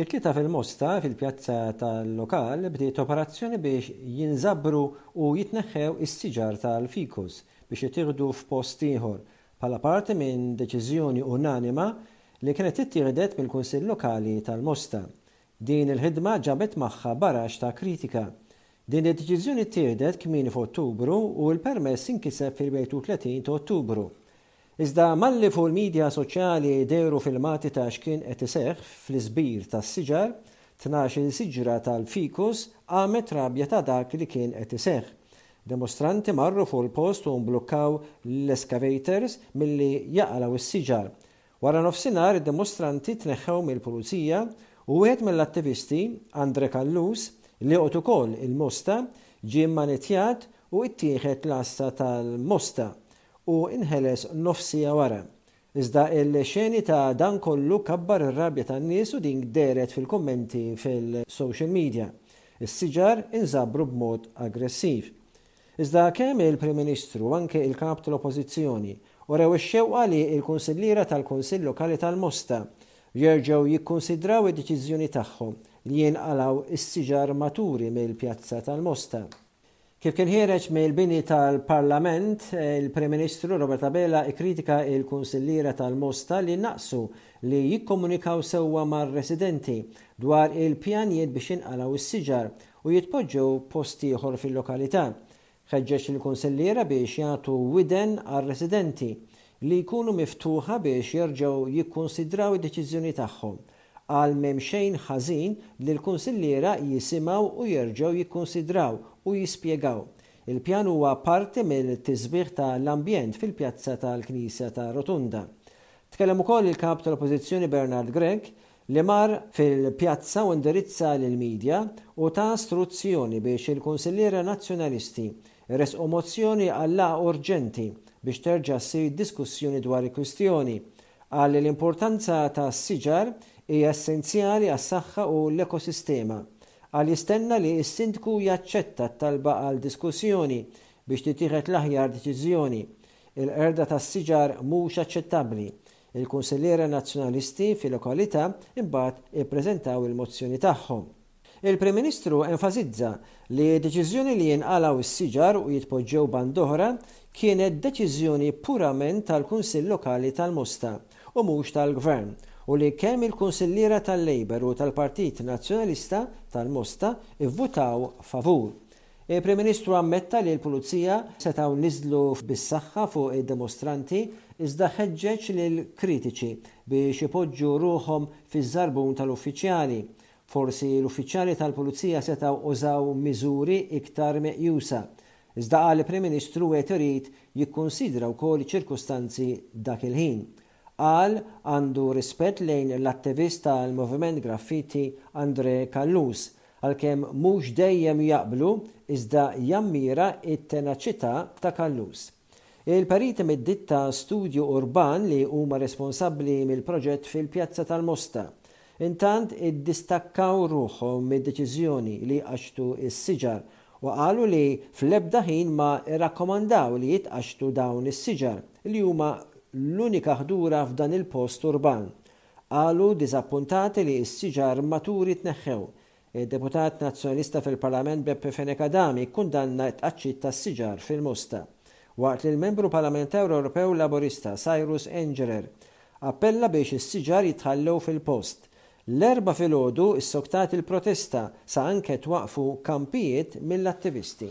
Il-Tlieta fil-Mosta, fil-pjazza tal-lokal, bdiet operazzjoni biex jinżabru u jitneħħew is-siġar tal-ficus biex jittieħdu f'post ieħor, bħala parti minn deċiżjoni unanima li kienet ittieħdet mill-Kunsill Lokali tal-Mosta. Din il-ħidma ġabet magħha baraġġ ta' kritika. Din id-deċiżjoni ttieħdet kmieni f'Ottubru u l-permess inkiseb fil-31 ta' Ottubru. Iżda malli fuq il-midja soċjali dehru filmati ta' x'kien qed iseħħ fl-iżbir tas-siġar, tnax-il siġra tal-ficus qamet rabja ta' dak li kien qed iseħħ. Dimostranti marru fuq il-post u mblukkaw l-eskavators milli jaqalgħu s-siġar. Wara nofsinhar id-dimostranti tneħħew mill-Pulizija u wieħed mill-attivisti, Andre Callus, li joqgħod ukoll il-Mosta, ġie mmanittjat u ittieħed l-għassa tal-Mosta u nħeles nofs siegħa wara. Iżda l-xeni ta' dan kollu kabbar ir-rabja tan-nies u din dehret fil-kummenti fil-social media. Is-siġar inżabru b'mod aggressiv. Iżda kemm il-Prim Ministru u anke il-Kap tal-Oppożizzjoni urew ix-xewqa li l-Kunsilliera tal-Kunsill Lokali tal-Mosta jerġgħu jikkunsidraw id-deċiżjoni tagħhom li jinqalgħu s-siġar maturi mill-Pjazza tal-Mosta. Kif kien ħiereġ mill-bini tal-Parlament, il-Prim Ministru Robert Abela kkritika l-Kunsilliera tal-Mosta li naqsu li jikkomunikaw sewwa mar-residenti dwar il-pjanijiet biex jinqalgħu s-siġar u jitpoġġew post ieħor fil-lokalità. Ħeġġeġ lill-kunsilliera biex jagħtu widen għar-residenti, li jkunu miftuħa biex jerġgħu jikkunsidraw id-deċiżjoni tagħhom. Qal m'hemm xejn ħażin li l-kunsilliera jisimgħu u jerġgħu jikkunsidraw u jispjegaw. Il-pjan huwa parti mill-tisbiħ ta' l-ambjent fil-pjazza tal-knisja ta' Rotunda. Tkellem ukoll il-Kap tal-Oppożizzjoni Bernard Grech li mar fil-pjazza u indirizza lill-media u ta struzzjoni biex il-kunsilliera Nazzjonalisti jressqu mozzjoni għal laqgħa urġenti biex terġa' ssir diskussjoni dwar il-kwistjoni. Qal li l-importanza tas-siġar hija essenzjali għas-saħħa u l-ekosistema. Qal jistenna li s-Sindku jaċċetta t-talba għal diskussjoni biex tittieħed l-aħjar deċiżjoni. Il-qerda tas-siġar mhux aċċettabbli. Il-kunsilliera Nazzjonalisti fil-lokalità imbagħad ippreżentaw il-mozzjoni tagħhom. Il-Prim Ministru enfasizza li d-deċiżjoni li jinqalgħu s-siġar u jitpoġġew band'oħra kienet deċiżjoni purament tal-Kunsill Lokali tal-Mosta u mhux tal-Gvern u li kemm il-kunsilliera tal-Labour u tal-Partit Nazzjonalista tal-Mosta vvutaw favur Il-Prim Ministru ammetta li l-Pulizija setgħu niżlu bis-saħħa fuq id-dimostranti iżda ħeġġeġ lill-kritiċi biex ipoġġu ruħhom fiż-żarbun tal-uffiċjali. Forsi l-uffiċjali tal-Pulizija setgħu użaw miżuri iktar meqjusa. Iżda qal li Prim Ministru wieħed irid jikkunsidra wkoll iċ-ċirkustanzi dak il-ħin. Qal għandu rispett lejn l-attivist tal-Moviment Graffiti Andrè Callus, għalkemm mhux dejjem jaqblu iżda jammira t-tenaċità ta' Callus. Il-periti mid-ditta Studju Urban li huma responsabbli mill-proġett fil-Pjazza tal-Mosta, intant iddistakkaw ruħhom mid-deċiżjoni li jqaxxtu s-siġar u qalu li fl-ebda ħin ma rrakkomandaw li jitqaxxtu dawn is-siġar li huma l-unika ħdura f'dan il-post urban. Qalu diżappuntati li s-siġar maturi tneħħew. Id-Deputat Nazzjonalista fil-Parlament Beppe Fenech Adami kkundanna t-tqaċċit tas-siġar fil-Mosta, waqt li l-Membru Parlamentar Ewropew Laburista Cyrus Engerer appella biex is-siġar jitħallew fil-post L-Erbgħa filgħodu ssoktat il-protesta sa anke twaqqfu kampijiet mill-attivisti.